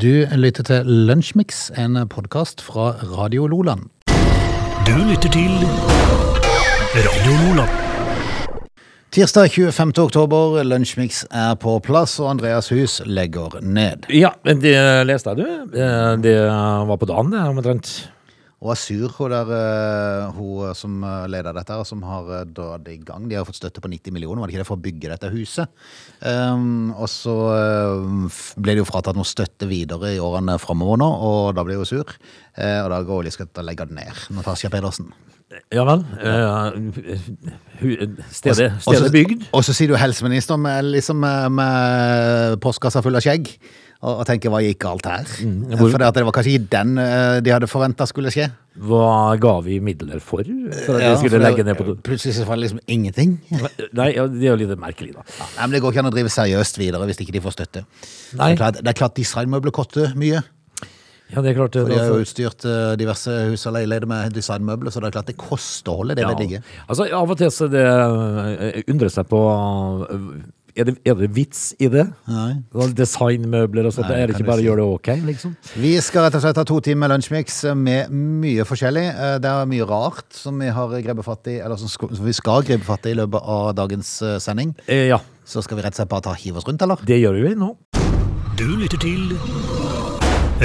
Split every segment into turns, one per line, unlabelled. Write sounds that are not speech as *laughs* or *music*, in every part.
Du lytter til Lunsjmix, en podkast fra Radio Loland.
Du lytter til Radio Loland.
Tirsdag 25. oktober, Lunsjmix er på plass, og Andreas Hus legger ned.
Ja, det leste jeg, du. Eh, Det var på dagen, det, omtrent.
Og er sur, hun der eh, hun som eh, leder dette, som har eh, dratt det i gang. De har fått støtte på 90 millioner, var det ikke det, for å bygge dette huset. Um, og så eh, ble det jo fratatt noe støtte videre i årene framover nå, og da ble hun sur. Eh, og da går Oljeskøtta og legger det ned. Natasja Pedersen.
Ja vel. Eh, Stedet,
er
stedet bygd.
Og så sier du helseminister med, liksom, med, med postkassa full av skjegg. Og, og tenker hva gikk galt her?
hvor-
For det, var kanskje ikke den eh, de hadde forventa skulle skje.
Hva ga vi midler for? For at
Ja, for
skulle legge ned på
Plutselig så var det liksom ingenting.
Nei, ja, det er jo litt merkelig, da.
Nei, men Det går ikke an å drive seriøst videre hvis ikke de får støtte.
Nei.
Det er klart, det er klart designmøbler koster mye.
Ja, det er klart.
For de har jo
altså-
utstyrt eh, diverse hus og leiligheter med designmøbler, så det er klart det koster å holde det
ja.
ved digge.
Altså, av og til så det eh, undrer seg på er det, er det vits i det?
Nei.
Designmøbler og sånt.
Nei,
Er det ikke bare
si.
å gjøre det ok, liksom?
Vi skal rett og slett ha to timer lunsjmix med mye forskjellig. Eh, Det er mye rart som vi har grepet fatt i, eller som vi skal gripe fatt i i løpet av dagens eh, sending.
Eh, ja,
Så skal vi rett og slett bare ta hive oss rundt, eller?
det gjør vi nå.
Du lytter til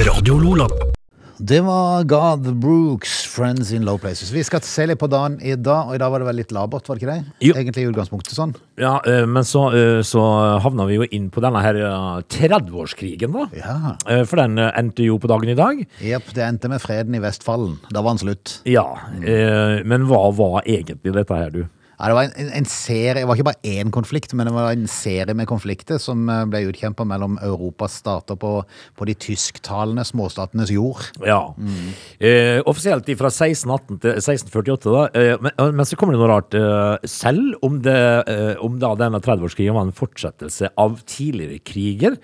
Radio Lola.
Det var God Brooks, 'Friends in Low Places'. Vi skal se litt på dagen i dag, og i dag var det vel litt labert, var det ikke det?
Jo.
Egentlig i utgangspunktet sånn.
Ja, eh, men så, eh, så havna vi jo inn på denne her eh, 30-årskrigen, da.
Ja.
Eh, For den endte jo på dagen i dag.
Jepp, det endte med freden i Vestfallen. Da var den slutt.
Ja, mm. men hva var egentlig dette her, du?
Ja, det var en, en, en serie, det var ikke bare én konflikt, men det var en serie med konflikter som eh, ble utkjempa mellom Europas stater på, på de tysktalende småstatenes jord.
Ja. Eh, offisielt fra 1618 til 1648, da. Eh, men, eh, men så kommer det noe rart. Eh, selv om, det, eh, om da denne 30-årskrigen var en fortsettelse av tidligere kriger,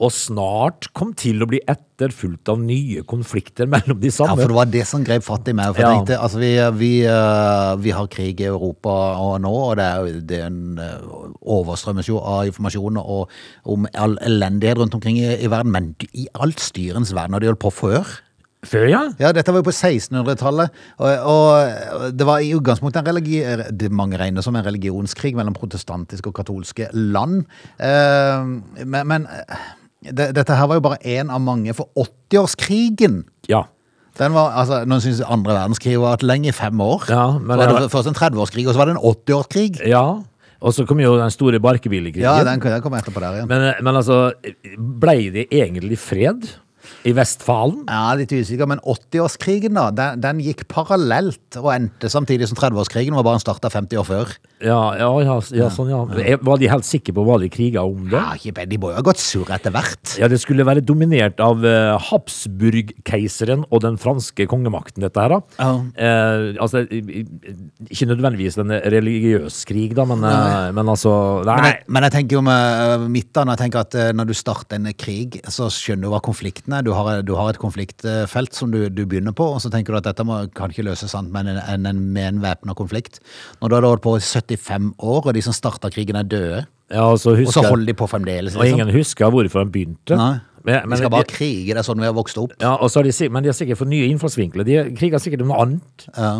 og snart kom til å bli etterfulgt av nye konflikter mellom de samme.
Ja, for det var det som grep fatt i meg. For jeg
Ja.
tenkte, altså vi, vi, eh, vi har krig i Europa og nå, og det er, det er en eh, overstrømmes jo av informasjon om all elendighet rundt omkring i, i verden, men i alt styrens verden har de holdt på før.
Før, ja?
Ja, dette var jo på 1600-tallet, og, og det var i utgangspunktet en religi... Det mange regner som en religionskrig mellom protestantiske og katolske land. Eh, men men eh, det, dette her var jo bare én av mange, for 80-årskrigen
Ja.
den var, altså, Noen syns andre verdenskrig var et lenge i fem år.
Ja, men
var
det
var... først en 30-årskrig, og så var det en 80-årskrig.
ja. Og så kom jo den store barkebillekrigen.
Ja, den, den kom etterpå der igjen.
Men, men altså, blei det egentlig fred i Vestfalen?
Ja, Litt usikker, men 80-årskrigen da, den, den gikk parallelt og endte samtidig som 30-årskrigen, var bare den starta 50 år før.
Ja, ja, ja, ja sånn, ja. Var de helt sikre på hva de kriga om det?
Ja, ikke, De må jo ha gått sur etter hvert.
Ja, det skulle være dominert av eh, Habsburg-keiseren og den franske kongemakten, dette her, da.
Ja.
Eh, altså, ikke nødvendigvis en religiøs krig, da, men, eh, men altså Nei.
Men jeg, men jeg tenker jo med midtene, jeg tenker at når du starter en krig, så skjønner du hva konflikten er. Du har, du har et konfliktfelt som du, du begynner på, og så tenker du at dette må, kan ikke løses sant, med en, en, en, med en væpna konflikt. Når du har holdt på i 75 år, og de som starta krigen er døde,
ja, og så
og så holder de på fremdeles.
og ingen husker hvorfor de begynte.
Nei.
Men,
Vi
men,
skal bare
de,
krige, det er sånn vi har vokst opp.
ja, og så har de, men de har sikkert fått nye innfallsvinkler. De kriger sikkert om noe annet.
Ja,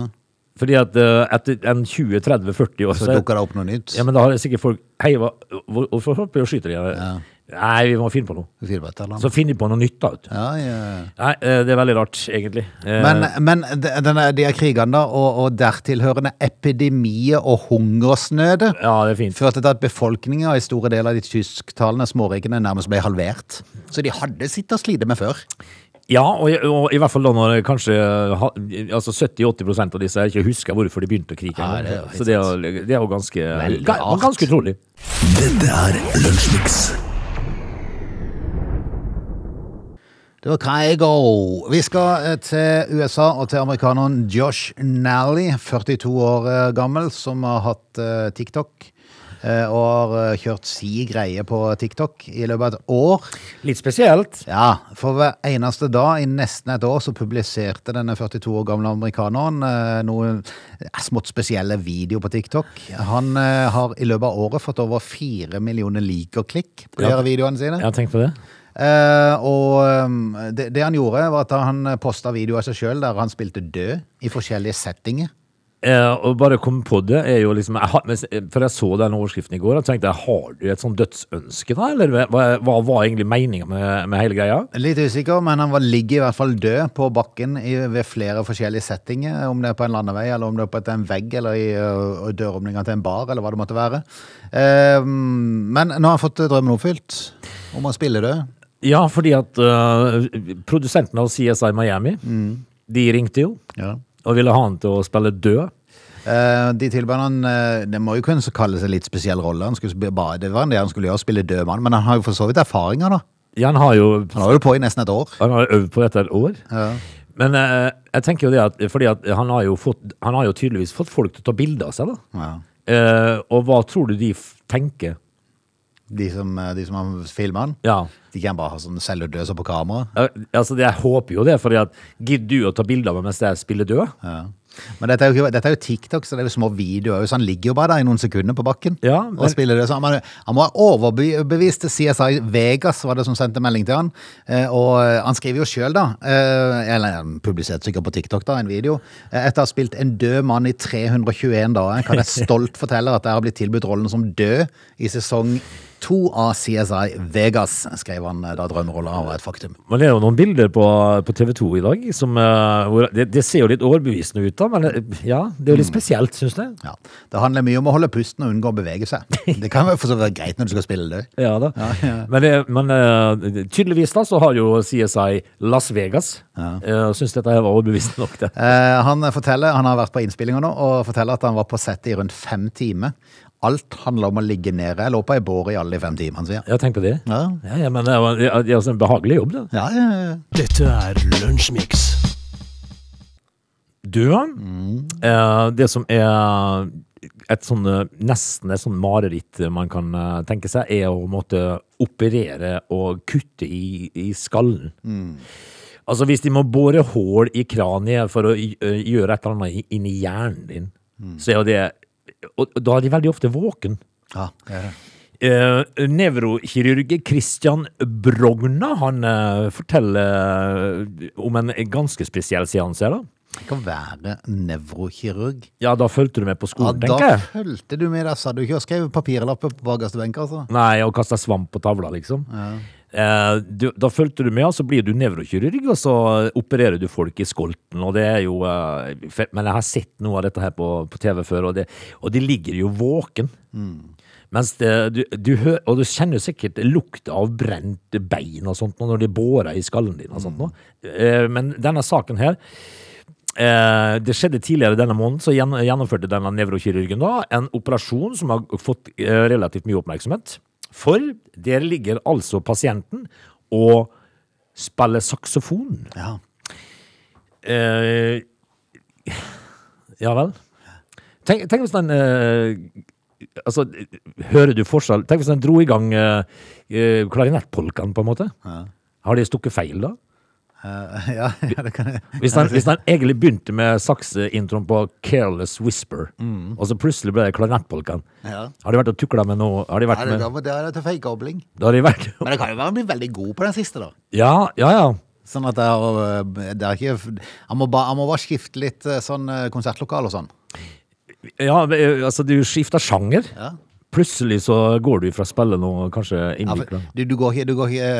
Fordi at uh, etter en 20-30-40 år
så dukker det opp noe nytt.
ja, men da har sikkert folk Hei, hva, hvor- hvorfor holder vi og skyter de? Nei, vi må finne på noe.
Finne på et eller annet.
Så finner de på noe nytt, da.
Ja, ja.
Nei, eh, det er veldig rart, egentlig. Eh,
Men, men de, denne, de her krigene da, og, og dertilhørende epidemier og hungersnøde
Ja, det er fint.
førte til at befolkninga i store deler av de tysktalende smårikene nærmest ble halvert. Så de hadde sitt å slite med før.
Ja, og, i- og i hvert fall da når kanskje altså 70-80% av disse ikke husker hvorfor de begynte å krige.
Ja, det
Så det er, jo- det er jo ganske, ganske utrolig.
Dette er Lunsjmix.
Det var Kygo. Vi skal eh, til USA og til amerikaneren Josh Nally, 42 år eh, gammel, som har hatt eh, TikTok. Og har kjørt si greie på TikTok i løpet av et år.
Litt spesielt.
Ja, for hver eneste dag i nesten et år så publiserte denne 42 år gamle amerikaneren noen smått spesielle videoer på TikTok. Han har i løpet av året fått over fire millioner liker-klikk på
Ja.
de videoene sine.
Jeg har tenkt på det.
Eh, og eh, det, det han gjorde, var at han posta video av seg sjøl der han spilte død i forskjellige settinger.
Uh, og bare å komme på det er jo liksom jeg har, For jeg så den overskriften i går og tenkte jeg, har du et sånn dødsønske, da? Eller hva, hva var egentlig meninga med, med hele greia?
Litt usikker, men han var, ligger i hvert fall død på bakken i, ved flere forskjellige settinger. Om det er på en landevei, eller om det er på et- en vegg, eller i uh, døråpninga til en bar, eller hva det måtte være. Uh, men nå har han fått drømmen oppfylt om å spille død.
Ja, fordi at uh, produsenten av CSI Miami, de ringte jo
Ja.
og ville ha han til å spille død.
Uh, de tilbød han uh, Det må jo kunne kalles en litt spesiell rolle. Han skulle, bare, det var det han skulle gjøre, spille død mann. Men han har jo for så vidt erfaringer, da.
Ja, han har jo
Han har jo på i nesten et år.
han har øvd på dette et år.
Ja.
Men jeg tenker jo det at fordi at han har jo, fått, han har jo tydeligvis fått folk til å ta bilde av seg, da.
Ja.
Og hva tror du de tenker?
De som, eh, de som har filma han,
Ja.
de kan bare ha sånn celluldøser på kamera.
Altså, jeg håper jo det, for gidder du å ta bilde av meg mens jeg spiller død?
Ja. Men dette er, jo, dette er jo TikTok, så det er jo små videoer. Så han ligger jo bare der i noen sekunder på bakken.
Ja,
og spiller det. Så han, han må ha overbevist CSI Vegas, var det som sendte melding til han. Eh, og eh, han skriver jo sjøl, da, eh, eller han publiserte sikkert på TikTok, da, en video. Etter å ha spilt en død mann i 321 dager, kan jeg stolt fortelle at jeg har blitt tilbudt rollen som død i sesong to av CSI Vegas, skrev han eh, da drømmerolla var et faktum.
Men det er jo noen bilder på, på TV 2 i dag som eh, hvor, det, det ser jo litt overbevisende ut, da. Men eh, ja, det er jo litt spesielt, syns jeg.
Ja. Det handler mye om å holde pusten og unngå å bevege seg. Det kan vidt være greit når du skal spille det. *laughs*
Ja da.
Ja, ja.
Men, det, men eh, tydeligvis da så har jo CSI Las Vegas ja. uh, syns dette var overbevisende nok, det.
Eh, han forteller, han har vært på innspillinger nå, og forteller at han var på settet i rundt fem timer. Alt handler om å ligge nede. Jeg lå på ei båre i alle de fem timene, sier han.
Ja, tenk på det.
Ja.
Ja, ja, men det er det altså en behagelig jobb, det.
Ja, ja, ja.
Dette er Lunsjmix.
Du, eh, det som er et sånn, eh, nesten et sånn mareritt man kan eh, tenke seg, er å måtte operere og kutte i, i skallen. Altså hvis de må bore hull i kraniet for å eh, gjøre et eller annet inn i hjernen din, så er jo det Og da er de veldig ofte våken.
ja, det
er det. Uh, Nevrokirurg Christian Brogna han uh, forteller om en ganske spesiell seanse. da.
Det kan være nevrokirurg.
Ja, da fulgte du med på skolen,
ja,
tenker jeg.
Da fulgte du med der, sa du ikke og skrev papirlapper på bakerste benk, altså.
Nei, og kasta svamp på tavla, liksom. Eh, du, da fulgte du med, og så blir du nevrokirurg, og så opererer du folk i skolten. Og det er jo eh, Men jeg har sett noe av dette her på, på TV før, og, det, og de ligger jo våken. Mens det, du, du hører, Og du kjenner sikkert lukta av brent bein og sånt når de borer i skallen din. og sånt Mm. Eh, men denne saken her Eh, det skjedde tidligere denne måneden, så gjennomførte denne nevrokirurgen da en operasjon som har fått eh, relativt mye oppmerksomhet. For der ligger altså pasienten og spiller saksofon.
Ja.
Eh, ja vel. Tenk, tenk hvis den eh, Altså, hører du forskjell? Tenk hvis den dro i gang eh, klarinettpolkaen, på en måte.
Ja.
Har de stukket feil, da?
Eh, *laughs* ja, ja, det kan jeg.
Hvis han, *laughs* hvis han egentlig begynte med sakseintroen på 'Careless Whisper', og så plutselig ble det klarinettpolkaen
Ja.
Har de vært og tukla med noe? Har de
Ja, det,
med,
det er til feilkobling.
de vært
Men det kan jo være han blir veldig god på den siste, da.
Ja, ja, ja.
Sånn at det er, det er ikke Han må han må bare skifte litt eh, sånn eh, konsertlokal og sånn.
Ja, eh, altså, du skifter sjanger.
Ja.
Plutselig så går du fra spille noe kanskje
Ja, du, du, går, du,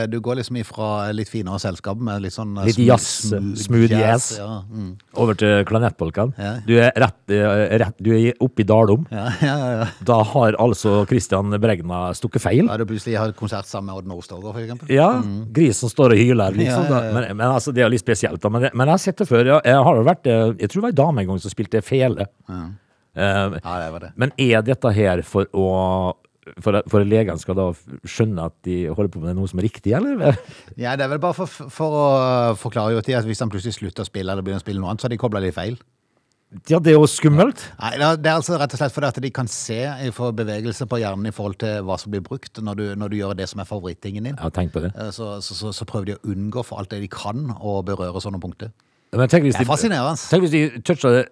du går liksom ifra litt finere selskap med litt sånn eh,
Litt jazz,
sm-
smooth jazz.
Ja, mm.
Over til klarinettpolkaen.
Ja.
Du er rett, eh, rett Du er oppe i Dalom.
ja, *laughs* ja, ja, ja.
Da har altså Christian Bregna stukket feil.
Da du plutselig har konsert sammen med Odd Nordstoga, eksempel.
Ja, grisen står og hyler, liksom.
Ja, ja, ja.
Men, men altså, det er litt spesielt, da. Men, men jeg har sett det før. Ja. Jeg har vært eh, Jeg tror det var ei dame en gang som spilte fele. Eh,
Ja, det var det.
men er dette her for å for, for legene skal da skjønne at de holder på med noe som er riktig, eller? *laughs*
Ja, det er vel bare for, for å forklare jo til at hvis han plutselig slutter å spille eller begynner å spille noe annet, så har de kobla litt feil.
Ja, det er jo skummelt.
Nei, det er- altså rett og slett fordi at de kan se for bevegelse på hjernen i forhold til hva som blir brukt når du, når du gjør det som er favorittingen din.
Ja, tenk på det.
Eh, Så, så, så, så prøver de å unngå for alt det de kan å berøre sånne punkter. Det er
de,
fascinerende.
tenk hvis de toucher det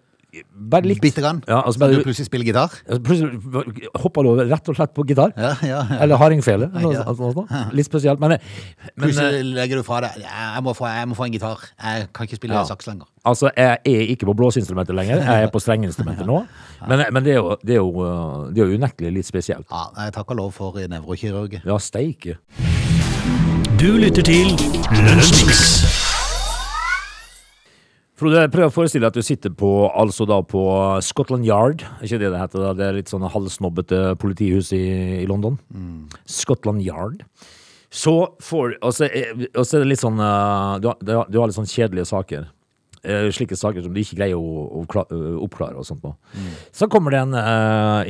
Bare litt.
Bitte grann.
Ja, altså
Så du plutselig spiller gitar?
plutselig hopper du over rett og slett på gitar.
Ja, ja. ja.
Eller hardingfele. noe sånt- Litt spesielt. Men, men
Plutselig legger du fra deg jeg må, få, jeg må få en gitar. Jeg kan ikke spille
Ja.
saks lenger.
altså, jeg er ikke på blåseinstrumenter lenger. Jeg er på strengeinstrumenter nå. Men, men det, er jo, det, er jo, det er jo unektelig litt spesielt.
Ja, jeg takker lov for nevrokirurg.
Ja, steike.
Du lytter til Lunsjmix.
Frode, prøv å forestille deg at du sitter på, altså da på Scotland Yard. Ikke det det heter? da? Det er litt sånn halvsnobbete politihus i, i London. Scotland Yard. Så får altså, eh, Og så er det litt sånn eh, du, har- du, har- litt sånn kjedelige saker. Eh, slike saker som du ikke greier å, å kla- oppklare og sånt nå. Så kommer det en,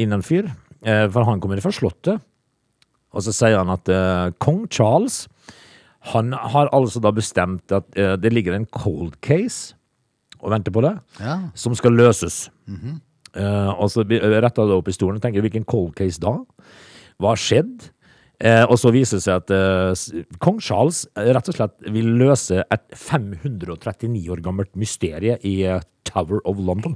inn en fyr, for han kommer fra Slottet. Og så sier han at kong Charles han har altså da bestemt at det ligger en cold case og venter på det,
Ja.
som skal løses. Eh, og så retter det opp i stolen og tenker hvilken cold case da? Hva har skjedd? Eh, og så viser det seg at eh, kong Charles eh, rett og slett vil løse et 539 år gammelt mysterie i Tower of London.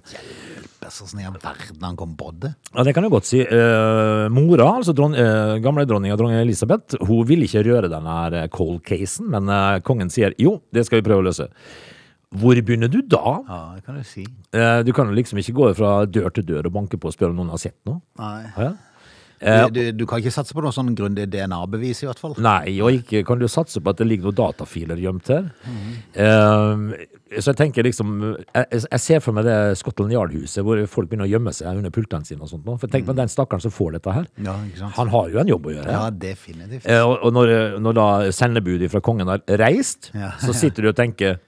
Best sånn i all verden han kom på det.
Ja, det kan du godt si. Eh, mora, altså dron, gamle dronninga, dronning Elisabeth, hun vil ikke røre denne cold casen, men kongen sier jo, det skal vi prøve å løse. Hvor begynner du da?
Ja, det kan du si.
Eh, du kan jo liksom ikke gå fra dør til dør og banke på og spørre om noen har sett noe.
Nei.
Ja. Eh,
Du, du, du kan ikke satse på noe sånn grundig DNA-bevis, i hvert fall.
Nei, og ikke kan du satse på at det ligger noen datafiler gjemt her. Eh, så jeg tenker liksom jeg, jeg ser for meg det Scotland Yard-huset hvor folk begynner å gjemme seg under pultene sine og sånt. nå. For tenk på den stakkaren som får dette her.
Ja, ikke sant?
Han har jo en jobb å gjøre.
Ja, definitivt.
Eh, og og når, når da sendebudet fra kongen har reist,
Ja.
så sitter du og tenker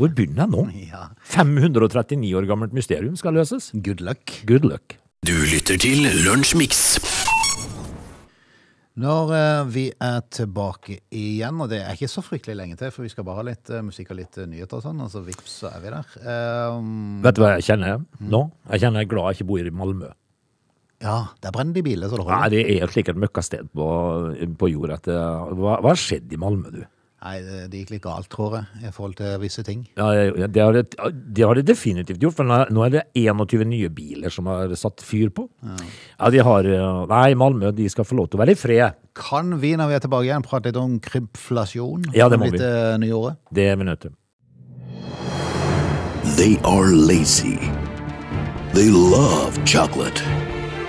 Hvor begynner jeg nå? *laughs*
Ja.
539 år gammelt mysterium skal løses.
Good luck.
Good luck.
Du lytter til Lunsjmix.
Når eh, vi er tilbake igjen, og det er ikke så fryktelig lenge til, for vi skal bare ha litt eh, musikk og litt eh, nyheter og sånn, og så vips, så er vi der. Um,
Vet du hva jeg kjenner nå? Jeg kjenner jeg er glad jeg ikke bor i Malmö.
ja, der brenner de biler, så det
Nei,
holder.
det er slik et møkkasted på, på jord. At, det- hva, hva har skjedd i Malmö, du?
Nei, det, gikk litt galt, tror jeg, i forhold til visse ting.
Ja, ja, det, har det, det har det definitivt gjort, for nå er det 21 nye biler som har satt fyr på. Ja, de har Nei, Malmö de skal få lov til å være i fred.
Kan vi, når vi er tilbake igjen, prate litt om krympflasjon?
Ja, det må
litt,
vi.
eh, nye året?
Det er vi nødt til.
They are lazy. They love chocolate.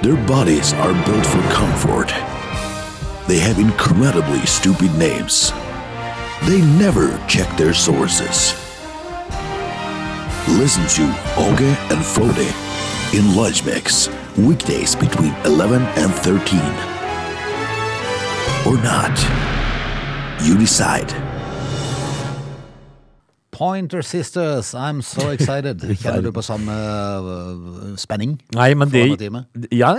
Their bodies are built for comfort. They have incredibly stupid names. They never check their sources. Listen to Oge and Frode in Lunch Mix, weekdays between 11 and 13. Or not. You decide.
Pointer Sisters, I'm so excited. *laughs* Kjenner du på samme eh, spenning?
Nei, men det ja,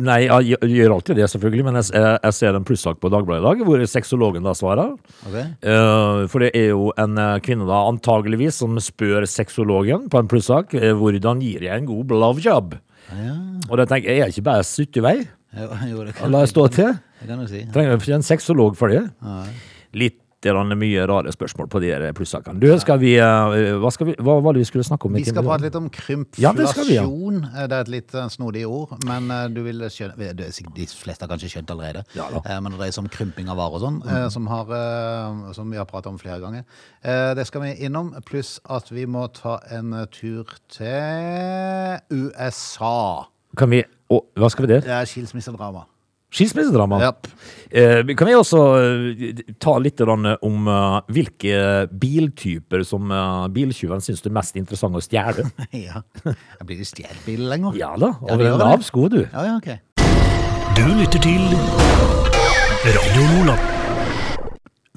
nei, jeg- jeg gjør- alltid det, selvfølgelig. Men jeg, jeg, jeg ser en plussak på Dagbladet i dag, hvor sexologen da svarer.
Okay.
Eh, for det er jo en eh, kvinne da antageligvis som spør sexologen på en plussak eh, hvordan gir jeg en god blowjob. Og da tenker jeg, er jeg ikke bare sutt i vei?
Jo, *laughs* jo,
La det stå til.
det kan du si.
Trenger ikke en sexolog for det. Litt grann mye rare spørsmål på de der plussakene. Du, skal vi, eh, hva, skal vi, hva var det vi skulle snakke om?
Vi skal prate litt om
Ja, det vi, ja.
krympflasjon. Eh, Det er et litt eh, snodig ord, men du vil skjønne De fleste har kanskje skjønt allerede.
Ja.
Men det dreier seg om krymping av varer og sånn, mm. som, som vi har pratet om flere ganger. Det skal vi innom, pluss at vi må ta en tur til USA.
Kan vi, å, hva skal vi det?
Det er skilsmissedrama.
Skilsmissedrama.
Japp.
Eh, kan vi også eh, ta litt om eh, hvilke biltyper som uh, biltyven syns det er mest interessant å stjele? *laughs*
Ja. Jeg blir det stjålet bil lenger.
Ja da,
Ja,
over
det
en lav sko, du.
Ja, ja, ok.
Du lytter til Radio Lola.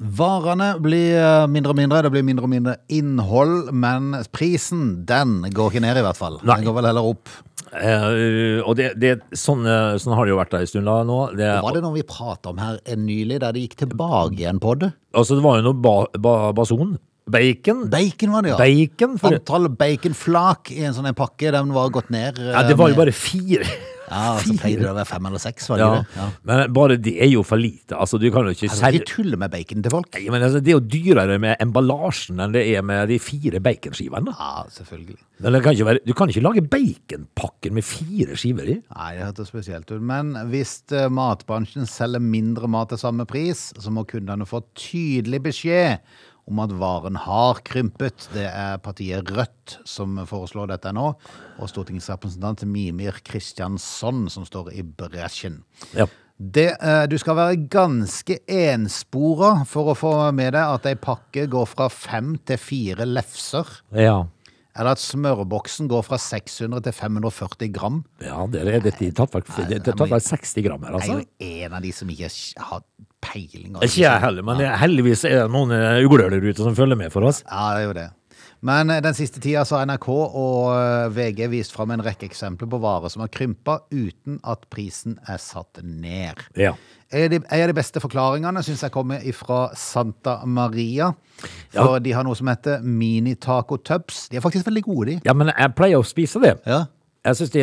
Varene blir eh, mindre og mindre, det blir mindre og mindre innhold, men prisen, den går ikke ned i hvert fall.
Nei.
Den går vel heller opp.
Eh, og det, det, sånn, eh, sånn har det jo vært ei stund nå. Det,
Var det noe vi pratet om her nylig, der det gikk tilbake igjen på det?
altså, det var jo noe ba, ba, bason Bacon.
Bacon var det, ja.
Bacon, for-
Antall baconflak i en sånn en pakke, den var gått ned.
Ja, det var jo
eh,
bare fire.
Ja, så pleide det å være fem eller seks, var det
Ja.
det? Ja.
Men bare det er jo for lite. Altså, du kan jo ikke
Altså, ikke tulle med bacon til folk.
Nei, men altså, Det er jo dyrere med emballasjen enn det er med de fire baconskivene.
Ja, selvfølgelig.
Kan være, du kan ikke lage baconpakker med fire skiver i.
Nei, det hørtes spesielt ut. Men hvis eh, matbransjen selger mindre mat til samme pris, så må kundene få tydelig beskjed om at varen har krympet. Det er partiet Rødt som foreslår dette nå, og stortingsrepresentant Mimir Kristjansson som står i bresjen.
Ja.
Det, eh, du skal være ganske enspora for å få med deg at ei pakke går fra fem til fire lefser.
Ja,
Eller at smørboksen går fra 600 til 540 gram.
ja det er dette tatt vekk det er tatt vekk 60 gram her, altså.
Jeg er jo en av de som ikke har peiling.
Ikke jeg heller, men heldigvis er det noen eh, ugler der ute som følger med for oss.
Ja, det er jo det. Men eh, den siste tida så har NRK og eh, VG vist fram en rekke eksempler på varer som har krympa uten at prisen er satt ned.
Ja.
En av de, beste forklaringene syns jeg kommer fra Santa Maria. For de har noe som heter mini-taco tubs. De er faktisk veldig gode, de.
ja, men jeg pleier å spise det.
Ja.
Jeg syns de,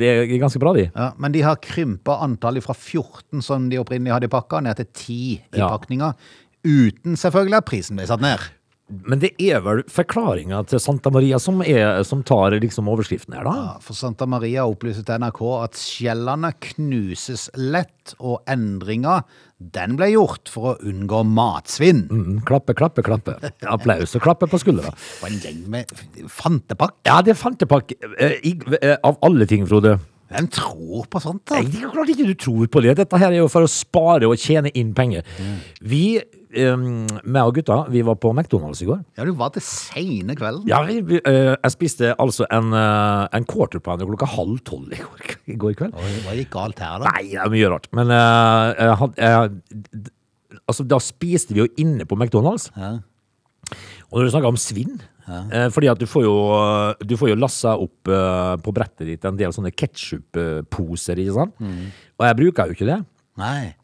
de er ganske bra, de.
Ja, men de har krympa antallet fra 14 som de opprinnelig hadde i pakka, ned til 10 i
Ja.
pakninga. Uten selvfølgelig at prisen ble satt ned.
Men det er vel forklaringa til Santa Maria som, er, som tar liksom overskriften her, da?
Ja, For Santa Maria opplyser til NRK at skjellene knuses lett, og endringa den ble gjort for å unngå matsvinn.
Mm, klappe, klappe, klappe. Applaus og klappe på skuldra. *laughs*
Og en gjeng med fantepakk.
Ja, det er fantepakk eh, eh, av alle ting, Frode.
Hvem tror på sånt, da?
Det er klart ikke du tror på det. Dette her er jo for å spare og tjene inn penger. Vi, um, meg og gutta, vi var på McDonald's i går.
Ja, du var til seine kvelden.
Ja, vi, eh, jeg spiste altså en, uh, en quarter pounder klokka halv tolv i går, i går kveld.
Oi, Hva gikk galt her, da?
Nei, det er mye rart. Men eh, jeg had- jeg- d- altså, da spiste vi jo inne på McDonald's.
Ja.
Og når du snakker om svinn eh, Fordi at du får jo, du får jo lassa opp eh, på brettet ditt en del sånne ketsjupposer, ikke sant? Og jeg bruker jo ikke det.
Nei.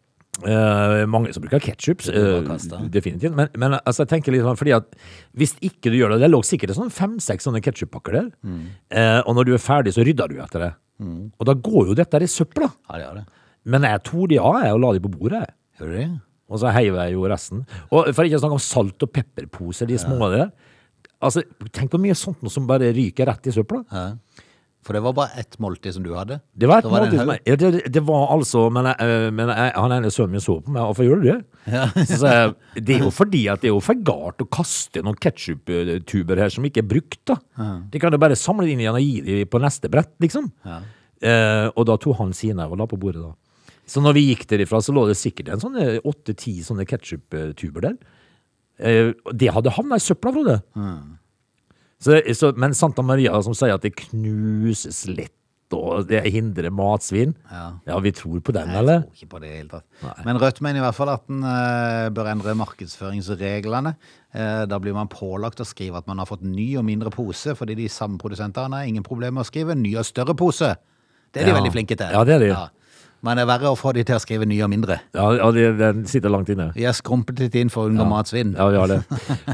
Eh, mange som bruker ketsjup,
uh,
definitivt. Men, men altså, jeg tenker litt sånn, fordi at hvis ikke du gjør det Det lå sikkert sånn fem-seks sånne ketsjuppakker der. Eh, og når du er ferdig, så rydder du etter det. Og da går jo dette i søpla.
Ja, det det.
Men jeg tok de av jeg, og la de på bordet.
Gjør du det?
Og så heiv jeg jo resten. Og for ikke å snakke om salt- og pepperposer, de små der. Altså, tenk på mye sånt noe som bare ryker rett i søpla.
Ja. For det var bare ett måltid som du hadde?
Det var et
var
måltid som jeg, ja, det, det var altså Men, jeg, øh, men jeg, han ene sønnen min så på meg, hvorfor gjør du det? Så sa det er jo *laughs* fordi at det er jo for galt å kaste noen ketsjuptuber her som ikke er brukt, da. De kan jo bare samle inn igjen og gi dem på neste brett, liksom. Eh, og da tok han sine og la på bordet, da. Så når vi gikk derifra, så lå det sikkert en sånn åtte-ti sånne ketsjuptuber der. Eh, det hadde havna i søpla, Frode. Så, så, men Santa Maria som sier at det knuses litt og det hindrer matsvinn.
Ja.
vi tror på den,
Nei,
eller?
tror ikke på det i hele tatt. Men Rødt mener i hvert fall at en uh, bør endre markedsføringsreglene. Uh, da blir man pålagt å skrive at man har fått ny og mindre pose, fordi de samme produsentene har ingen problemer med å skrive ny og større pose. Det er de
Ja.
veldig flinke til.
Ja, det er de.
Men det er verre å få de til å skrive nye og mindre.
Ja, ja den sitter langt inne.
Vi har skrumpet litt inn for å unngå matsvinn.
Ja, vi har det.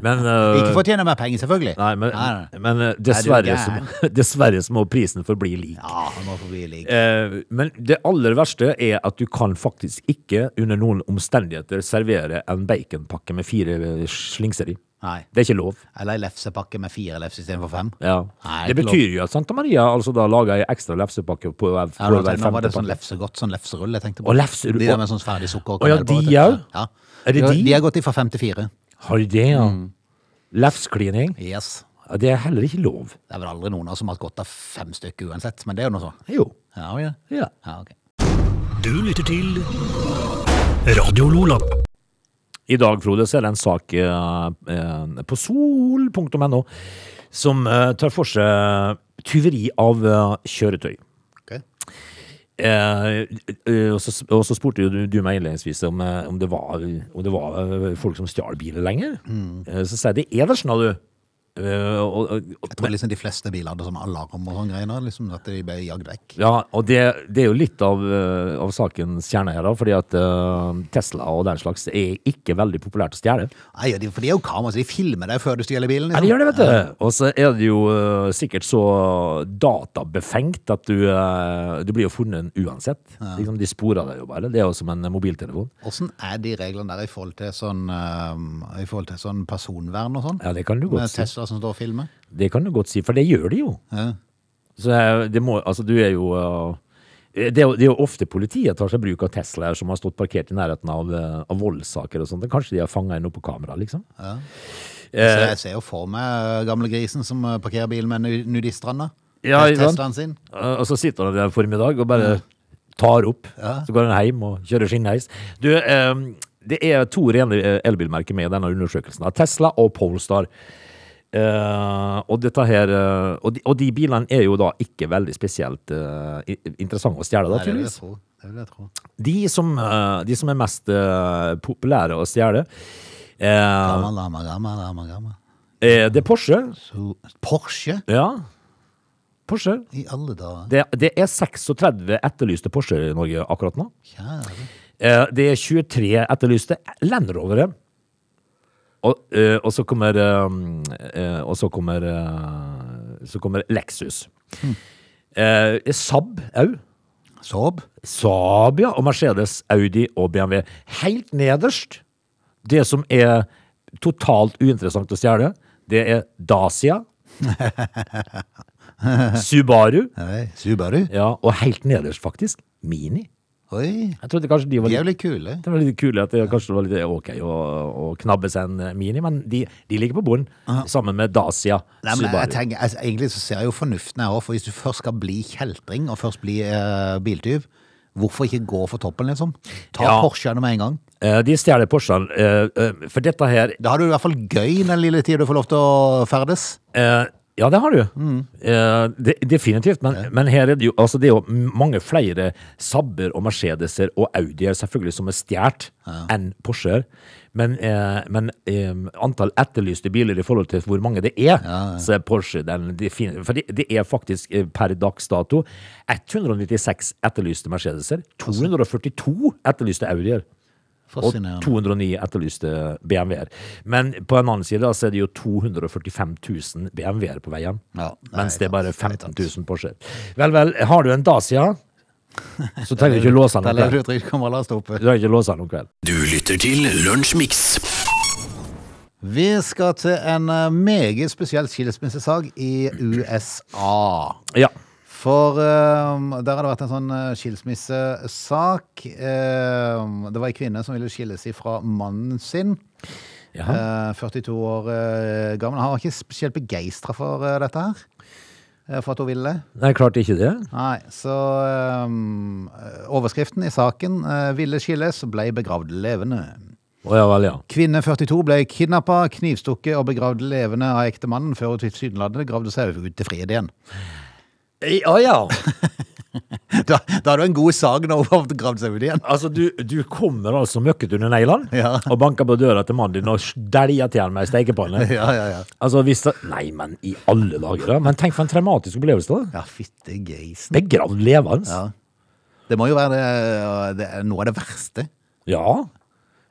Men, *laughs* uh,
Ikke fortjener mer penger, selvfølgelig.
Nei, men,
Nei, nei.
men
Er
dessverre, så, *laughs* dessverre så må prisen forbli lik.
Ja, den må forbli lik.
Uh, men det aller verste er at du kan faktisk ikke under noen omstendigheter servere en baconpakke med fire slingser i.
Nei.
Det er ikke lov.
Eller ei lefsepakke med fire lefser istedenfor fem.
Ja.
Nei,
det
betyr lov.
jo at Santa Maria altså da lager ei ekstra lefsepakke på, hver-
Ja,
femte
nå, nå var det sånn lefsegodt, sånn lefserull jeg tenkte på.
Og lefserull-
De der med sånn ferdig sukker og
Å, ja, de òg?
Ja.
Er det
de?
de?
De har gått ifra fem til fire.
Har de det, ja?
Mm.
Lefsklining?
Yes.
Ja, det er heller ikke lov.
Det er vel aldri noen av oss som har hatt godt av fem stykker uansett, men det er jo noe sånn.
Jo.
Ja, ja.
Ja.
ja ok.
Du lytter til Radio Lola.
I dag, Frode, så er det en sak eh, eh, på sol.no som eh, tar for seg tyveri av eh, kjøretøy.
Ok.
Eh, eh, og, så, og så spurte du, du meg innledningsvis om, om, det var, om det var folk som stjal biler lenger. Eh, så sier jeg det er det sånn, du. Eh, og, og,
Jeg tror liksom de fleste biler hadde sånn alarm og sånn greier, liksom at de ble jagd vekk.
ja, og det, det er jo litt av, eh, av sakens kjerne her, da, fordi at uh, Tesla og den slags er ikke veldig populært å stjele.
Nei, de- for de er jo kamera, så de filmer deg før du stjeler bilen.
Ja,
Liksom.
de gjør det, vet du. Og så er det jo uh, sikkert så databefengt at du, du blir jo funnet uansett. Liksom, de sporer deg jo bare. Det er jo som en mobiltelefon.
Hvordan er de reglene der i forhold til sånn, i forhold til sånn personvern og sånn?
Ja, det kan du godt si.
Tesla som står og filmer?
Det kan du godt si, for det gjør de jo.
Ja.
Så det må, altså du er jo eh, det er, jo, det er jo ofte politiet tar seg bruk av Teslaer som har stått parkert i nærheten av, eh, av voldssaker og sånt. Kanskje de har fanga en opp på kamera, liksom.
Så
Eh,
jeg ser jo for meg gamlegrisen gamle grisen som parkerer bilen med nu- nudiststranda.
Ja?
Teslaen sin.
og så sitter han der formiddag og bare tar opp. Så går han hjem og kjører skinnheis. Du, eh, det er to rene elbilmerker med i denne undersøkelsen. Tesla og Polestar. Eh, og, her, uh, og, de, og de bilene er jo da ikke veldig spesielt uh, interessante å stjele, da, tydeligvis.
Det vil jeg tro.
De som, eh, de som er mest eh, populære å stjele, Gamma,
Gammel, gamma, gammel.
er det er Porsche.
Så, Porsche?
Ja. Porsche.
I alle dager.
Det, det er 36 etterlyste Porsche i Norge akkurat nå.
Kjære.
Eh, det er 23 etterlyste Land Rovere. Og, eh, og så kommer eh, eh, Og så kommer eh, Så kommer Lexus. Eh, Saab òg.
Saab?
Saab, ja. Og Mercedes, Audi og BMW. Helt nederst, det som er totalt uinteressant å stjele, det er Dacia. *laughs* Subaru.
Nei, Subaru?
Ja, og helt nederst, faktisk, Mini.
Oi,
Jeg trodde kanskje de var
de er
litt
jo litt kule.
det var litt kule at det kanskje var litt ok å, å knabbe seg en eh, Mini, men de, de ligger på bunnen, sammen med Dacia.
Nei, men jeg tenker, altså, Egentlig så ser jeg jo fornuften her òg, for hvis du først skal bli kjeltring, og først bli uh, biltyv, hvorfor ikke gå for toppen, liksom? Ta
Ja.
Porschene med en gang.
Eh, De stjeler Porschene, eh, eh, for dette her
Da har du i hvert fall gøy den lille tida du får lov til å ferdes.
Ja, det har du. Eh, de, definitivt. Men, men her er det jo altså det er jo mange flere Sabber og Mercedeser og Audier selvfølgelig som er stjålet enn Porscher. Men, eh, men eh, antall etterlyste biler i forhold til hvor mange det er, så er Porsche den definitivt For det, det er faktisk eh, per dags dato 196 etterlyste Mercedeser, 242 etterlyste Audier. Og 209 etterlyste BMW-er. Men på en annen side så er det jo 245 000 BMW-er på veien.
Ja, det er
mens det er bare
sant, det er
15 000 Porscher. Vel, vel, har du en Dacia, så trenger du ikke låse den *laughs* om kvelden.
du
trenger ikke låse den om kvelden.
Du lytter til Lunsjmix.
Vi skal til en eh, meget spesiell skilsmissesak i USA.
Ja.
For uh, der har det vært en sånn eh, skilsmissesak. Uh, det var ei kvinne som ville skilles ifra mannen sin.
Jaha.
Eh, 42 år eh, gammel. Han var ikke spesielt begeistra for dette her. For at hun ville det.
Nei, klart ikke det.
Nei, så um, Overskriften i saken 'Ville skilles' ble begravd levende.
Oh, ja vel, ja.
Kvinne 42 ble kidnappa, knivstukket og begravd levende av ektemannen før hun tilsynelatende gravde seg ut til fred igjen.
Å ja. *laughs*
Da, da har du en god sak når hun har gravd seg ut igjen.
Altså, du, du kommer altså møkket under neglene
Ja.
og banker på døra til mannen din og dæljer til han med ei stekepanne. *laughs*
Ja, ja, ja.
Altså, hvis det Nei, men i alle dager, da. Men tenk for en traumatisk opplevelse, da.
Ja, fytte grisen.
Begravd levende.
Ja. Det må jo være det, det er noe av det verste.
Ja.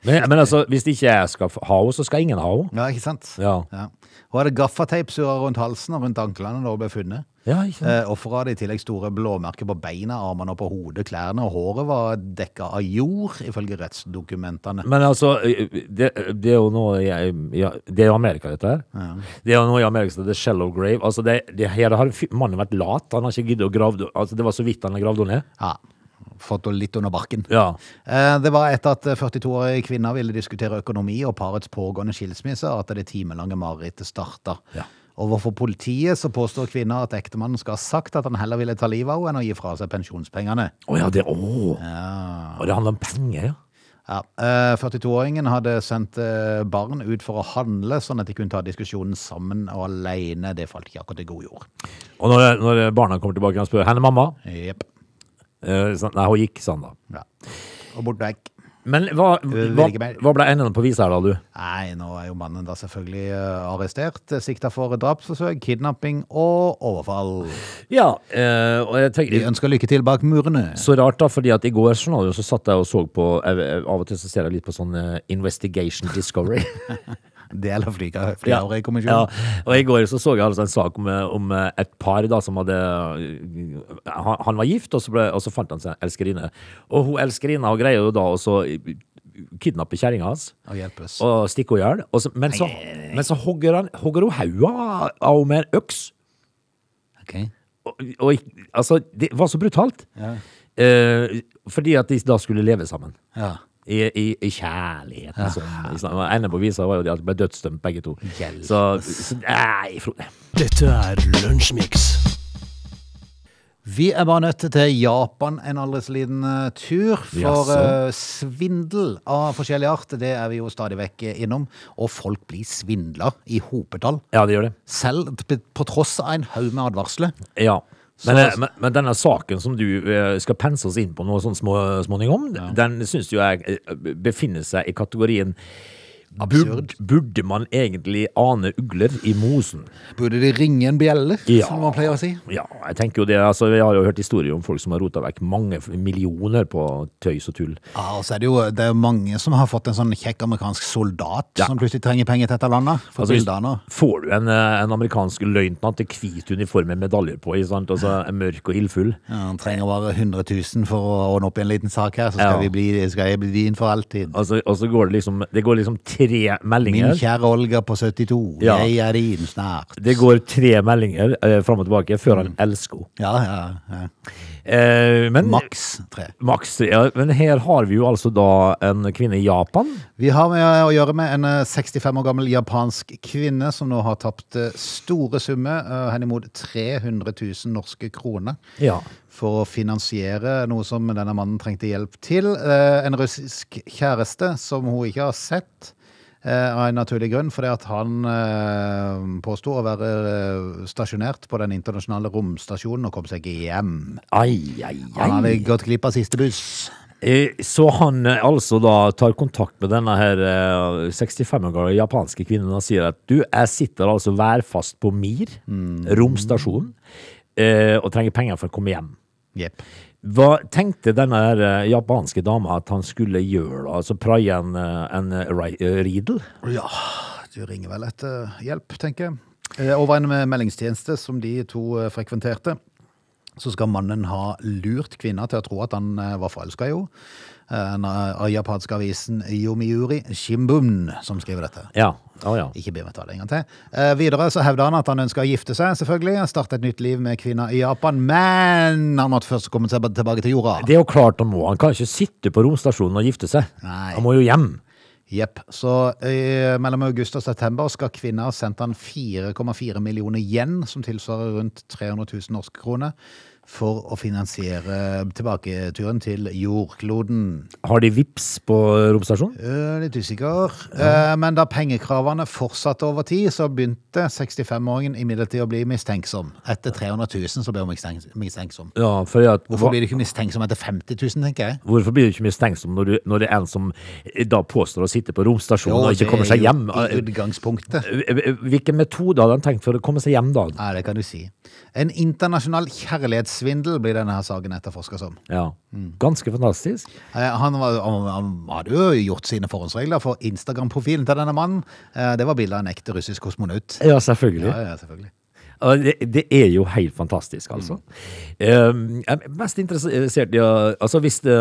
Men, men altså, hvis ikke jeg skal ha henne, så skal ingen ha henne.
Ja, ikke sant?
Ja.
Hun hadde gaffateip rundt halsen og rundt anklene da hun ble funnet.
Ja.
Eh, Offeret hadde i tillegg store blåmerker på beina, armene og på hodet. Klærne og håret var dekka av jord, ifølge rettsdokumentene.
Men altså, det, det er jo noe i, ja, Det er jo Amerika, dette her. Det er jo noe i Amerika som heter shallow grave. Altså, det, det her har mannen vært lat. Han har ikke giddet å grave altså, Det var så vidt han har gravd henne ned.
Ja, fått litt under barken.
Ja.
Eh, Det var etter at 42-årige kvinner ville diskutere økonomi og parets pågående skilsmisse, at det timelange marerittet starta.
Ja.
Overfor politiet så påstår kvinner at ektemannen skal ha sagt at han heller ville ta livet av henne enn å gi fra seg pensjonspengene.
Å ja, det, å. Og det handler om penger, ja.
Ja, eh, 42-åringen hadde sendt eh, barn ut for å handle, sånn at de kunne ta diskusjonen sammen og alene. Det falt ikke akkurat i god jord.
Og når, når barna kommer tilbake og spør henne mamma
Jepp.
eh, sånn, Nei, hun gikk, han da.
Ja. Og bort vekk.
Men hva, hva, hva ble enden på visa her, da, du?
Nei, nå er jo mannen da selvfølgelig eh, arrestert, eh, sikta for drapsforsøk, kidnapping og overfall.
Ja, eh, og jeg
Vi
tenker
ønsker lykke til bak murene.
Så rart, da, fordi at i går så satt jeg og så på jeg, Av og til så ser jeg litt på sånn Investigation Discovery. *laughs*
Del av flyga-
Ja. Ja, og i går så så jeg altså en sak om, om et par da som hadde Han, han var gift, og så, ble, og så fant han seg en elskerinne. Og hun elskerinna greier jo da også kidnappe kjerringa hans
Og hjelpes.
og stikke henne i hjel. Men så, men så hogger, han, hogger hun hodet av henne med en øks.
Ok.
Og, og altså, det var så brutalt.
Ja.
Eh, fordi at de da skulle leve sammen.
Ja.
I, i, i kjærlighet. ja. Enden på visa var jo det at de ble dødsdømt begge to.
Hjelp.
Så, så nei, Frode.
Dette er Lunsjmix.
Vi er bare nødt til Japan en aldri så liten eh, tur. For eh, svindel av forskjellig art, det er vi jo stadig vekk innom. Og folk blir svindla i hopetall.
Ja, det gjør det.
Selv på tross av en haug med advarsler.
Ja. Men, eh, men, men denne saken som du eh, skal pense oss inn på noe sånn små, småningom, den syns jo jeg eh, befinner seg i kategorien
Absurd.
Burde, burde man egentlig ane ugler i mosen?
Burde de ringe en bjelle,
Ja.
som man pleier å si?
Ja, jeg tenker jo det. Altså, jeg har jo hørt historier om folk som har rota vekk mange millioner på tøys og tull.
Ja, og så er det jo det er mange som har fått en sånn kjekk amerikansk soldat
Ja.
som plutselig trenger penger til dette landet. For
Altså,
nå.
får du en, eh, en amerikansk løytnant i hvit uniform med medaljer på, sant? Altså, mørk og ildfull
Ja, han trenger bare 100 000 for å ordne opp i en liten sak her, så skal,
Ja.
vi bli, skal jeg bli din for alltid.
altså, Og så går det liksom Det går liksom tre meldinger.
Min kjære Olga på 72,
Ja.
jeg er inn snart.
Det går tre meldinger eh, fram og tilbake før han elsker henne.
Ja, ja, ja.
Eh, men,
Maks tre.
Maks tre. Ja, men her har vi jo altså da en kvinne i Japan.
Vi har med å gjøre med en eh, 65 år gammel japansk kvinne som nå har tapt eh, store summer, eh, henimot 300 000 norske kroner.
Ja.
for å finansiere noe som denne mannen trengte hjelp til. Eh, En russisk kjæreste som hun ikke har sett. Eh, Av en naturlig grunn, fordi at han eh, påsto å være eh, stasjonert på den internasjonale romstasjonen og kom seg ikke hjem.
Ai, ai, ai.
Han hadde gått glipp av siste buss.
Eh, Så han altså da tar kontakt med denne her eh, 65 år gamle japanske kvinnen og sier at du, jeg sitter altså værfast på Mir, romstasjon, romstasjonen, og trenger penger for å komme hjem.
Jepp.
Hva tenkte denne her eh, japanske dama at han skulle gjøre da? Altså praie en, eh, en eh, riddle?
Ja, du ringer vel etter hjelp, tenker jeg. Over en meldingstjeneste som de to frekventerte, så skal mannen ha lurt kvinna til å tro at han var forelska i henne. Eh, Den eh, japanske avisen Yomiuri Shimbun som skriver dette.
Ja. Oh, ja.
Ikke be meg ta det en gang til. Eh, videre så hevder han at han ønsker å gifte seg, selvfølgelig. Starte et nytt liv med kvinna i Japan. Men han måtte først komme seg tilbake til jorda.
Det er jo klart han må. Han kan ikke sitte på romstasjonen og gifte seg.
Nei.
Han må jo hjem.
Jepp. Så eh, mellom august og september skal kvinner ha sendt han 4,4 millioner yen, som tilsvarer rundt 300 000 norske kroner, for å finansiere tilbaketuren til jordkloden.
Har de vips på romstasjonen?
Eh, litt usikker. Eh, men da pengekravene fortsatte over tid, så begynte 65-åringen imidlertid å bli mistenksom. Etter 300 000 så ble hun mistenk mistenksom.
Ja, at,
Hvorfor blir du ikke mistenksom etter 50 000, tenker jeg?
Hvorfor blir du ikke mistenksom når, du, når det er en som da påstår å sitte på romstasjonen og ikke kommer
er
seg
jo
hjem?
I utgangspunktet.
Hvilken metode hadde han tenkt for å komme seg hjem da?
Ja, det kan du si. En internasjonal kjærlighetssvindel blir denne her saken etterforska som.
Ja, Ganske fantastisk.
Eh, Han, var, han, han hadde jo gjort sine forhåndsregler for Instagram-profilen til denne mannen. Eh, Det var bilde av en ekte russisk kosmonaut.
Ja, selvfølgelig.
Ja, ja, selvfølgelig.
Det, det er jo helt fantastisk, altså. Um, jeg er mest interessert i å Altså, hvis det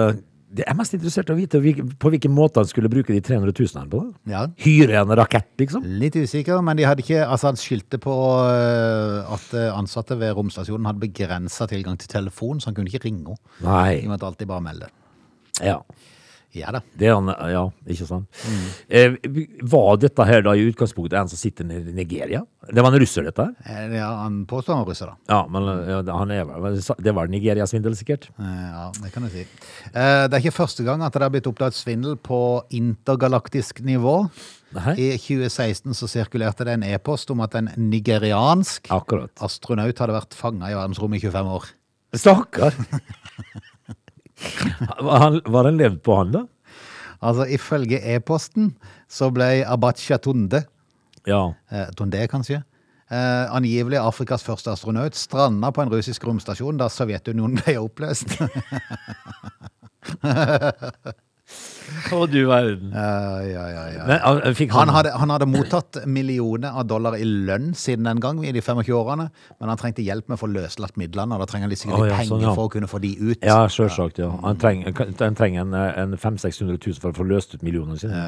det er mest interessert i å vite på hvilken måte han skulle bruke de 300 000 her på.
Ja.
Hyre en rakett, liksom.
Litt usikker, men de hadde ikke, altså han skyldte på eh, at eh, ansatte ved romstasjonen hadde begrensa tilgang til telefon, så han kunne ikke ringe henne.
Nei.
De måtte alltid bare melde.
Ja.
Ja da.
Det er han, ja, ikke sant. Eh, var dette her da i utgangspunktet en som sitter i Nigeria? Det var en russer, dette her?
Eh, Ja, han påstår han var russer, da.
Ja, men ja, han er Det var Nigeria-svindel, sikkert?
Eh, Ja, det kan jeg si. Eh, Det er ikke første gang at det har blitt oppdaget svindel på intergalaktisk nivå.
Nei.
I 2016 så sirkulerte det en e-post om at en nigeriansk
Akkurat.
astronaut hadde vært fanga i verdensrommet i 25 år.
Stakkar! *laughs* Var den levd på han, da?
Altså, ifølge e-posten så ble Abacha Tunde,
Ja.
eh, Tunde kanskje, eh, angivelig Afrikas første astronaut, stranda på en russisk romstasjon da Sovjetunionen ble oppløst. *laughs*
Å, du verden.
Ja, ja, ja, ja.
Men han
Han hadde, han hadde mottatt millioner av dollar i lønn siden den gang, i de 25 årene, men han trengte hjelp med å få løslatt midlene, og da trenger han litt sikkert oh,
ja,
penger
sånn, ja.
for å kunne få de ut.
Ja, sjølsagt. Ja. Han trenger, han trenger en, en 500 000-600 000 for å få løst ut millionene sine.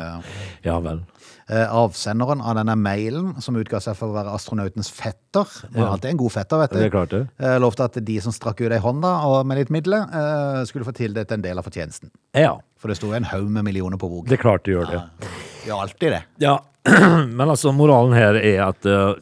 Ja vel.
Eh, avsenderen av denne mailen, som utga seg for å være astronautens fetter, var
Ja.
alltid en god fetter, vet du.
Det er klart det.
Eh, lovte at de som strakk ut ei hånda og med litt midler, eh, skulle få tildelt en del av fortjenesten.
Ja,
For det sto en haug med millioner på bok.
det er klart det gjør det.
Gjør alltid det.
Ja, *clears throat* men altså, moralen her er at uh,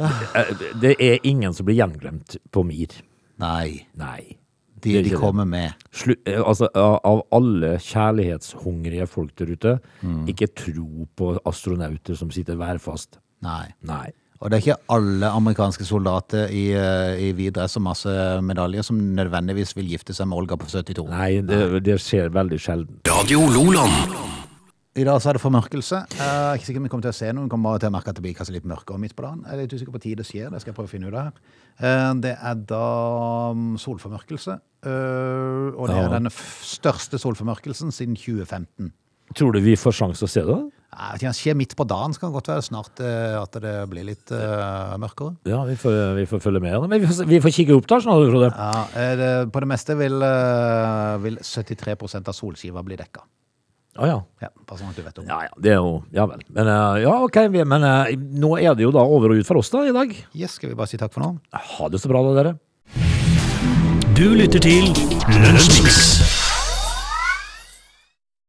det er ingen som blir gjenglemt på MIR.
Nei.
Nei.
De, de kommer med.
Slu, eh, altså, av av alle kjærlighetshungrige folk der ute,
Mm.
ikke tro på astronauter som sitter værfast.
Nei.
Nei.
Og det er ikke alle amerikanske soldater i, eh, i hvit dress og masse medaljer som nødvendigvis vil gifte seg med Olga på 72.
Nei, det, det skjer veldig sjelden.
Radio Loland.
I dag så er det formørkelse. Er ikke sikker om vi kommer til å se noe. Vi kommer bare til å merke at det blir kanskje litt mørkere midt på dagen. Jeg er litt usikker på tid det skjer. Det skal jeg prøve å finne ut av her. Eh, Det er da mm, solformørkelse. Uh, Og det
Ja.
er den største solformørkelsen siden 2015.
Tror du vi får sjanse å se det?
Nei, Det skjer midt på dagen. Skal godt være snart uh, at det blir litt uh, mørkere.
Ja, vi får, vi får følge med. Men vi får, vi får kikke opp da, Frode.
Ja, eh, det, På det meste vil, vil 73% av solskiva bli dekka.
Å ja.
Ja, bare sånn at du vet om det.
Ja, ja, det er jo Ja vel. Men uh, ja, ok. vi- Men uh, nå er det jo da over og ut for oss da i dag.
Yes, skal vi bare si takk for nå?
Ha det så bra, da, dere.
Du lytter til Lunsjmix.